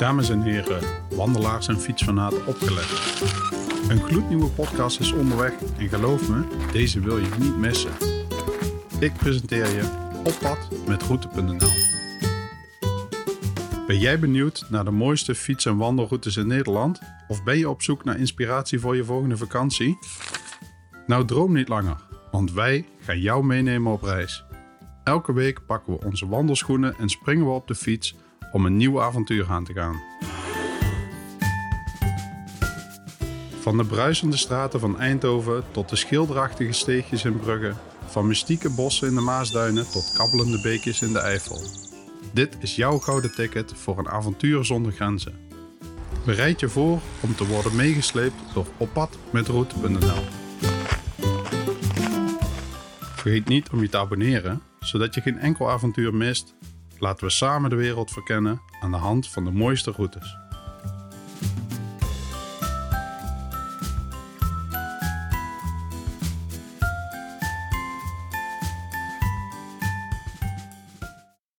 Dames en heren, wandelaars en fietsfanaten opgelet. Een gloednieuwe podcast is onderweg en geloof me, deze wil je niet missen. Ik presenteer je Op pad met Route.nl. Ben jij benieuwd naar de mooiste fiets- en wandelroutes in Nederland? Of ben je op zoek naar inspiratie voor je volgende vakantie? Nou, droom niet langer, want wij gaan jou meenemen op reis. Elke week pakken we onze wandelschoenen en springen we op de fiets om een nieuw avontuur aan te gaan. Van de bruisende straten van Eindhoven tot de schilderachtige steegjes in Brugge, van mystieke bossen in de Maasduinen tot kabbelende beekjes in de Eifel. Dit is jouw gouden ticket voor een avontuur zonder grenzen. Bereid je voor om te worden meegesleept door Op pad met Route.nl. Vergeet niet om je te abonneren, zodat je geen enkel avontuur mist. Laten we samen de wereld verkennen aan de hand van de mooiste routes.